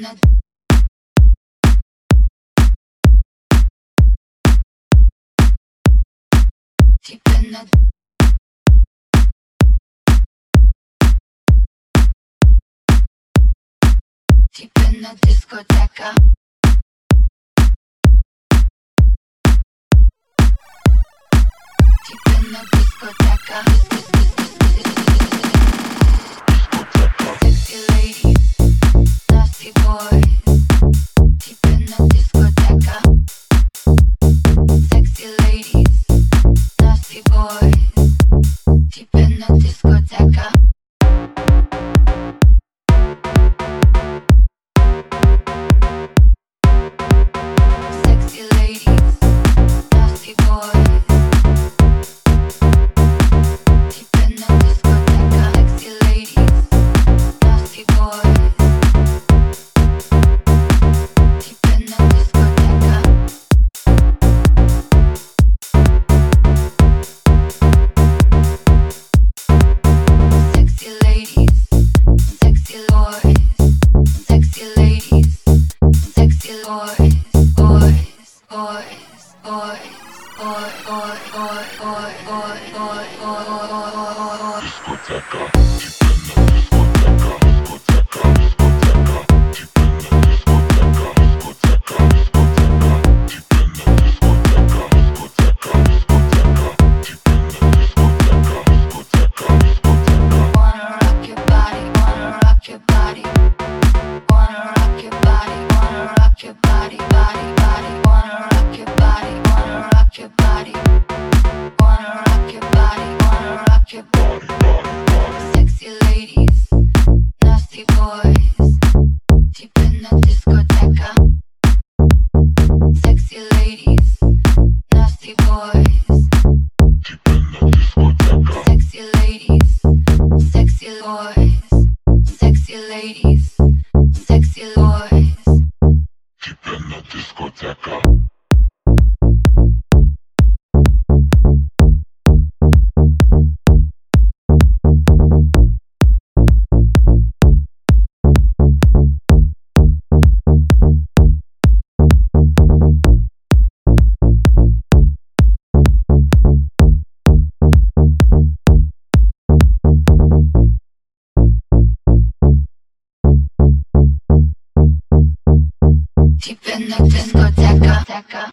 Deep in the discotheque. Discoteca. boy. keeping the discoteca.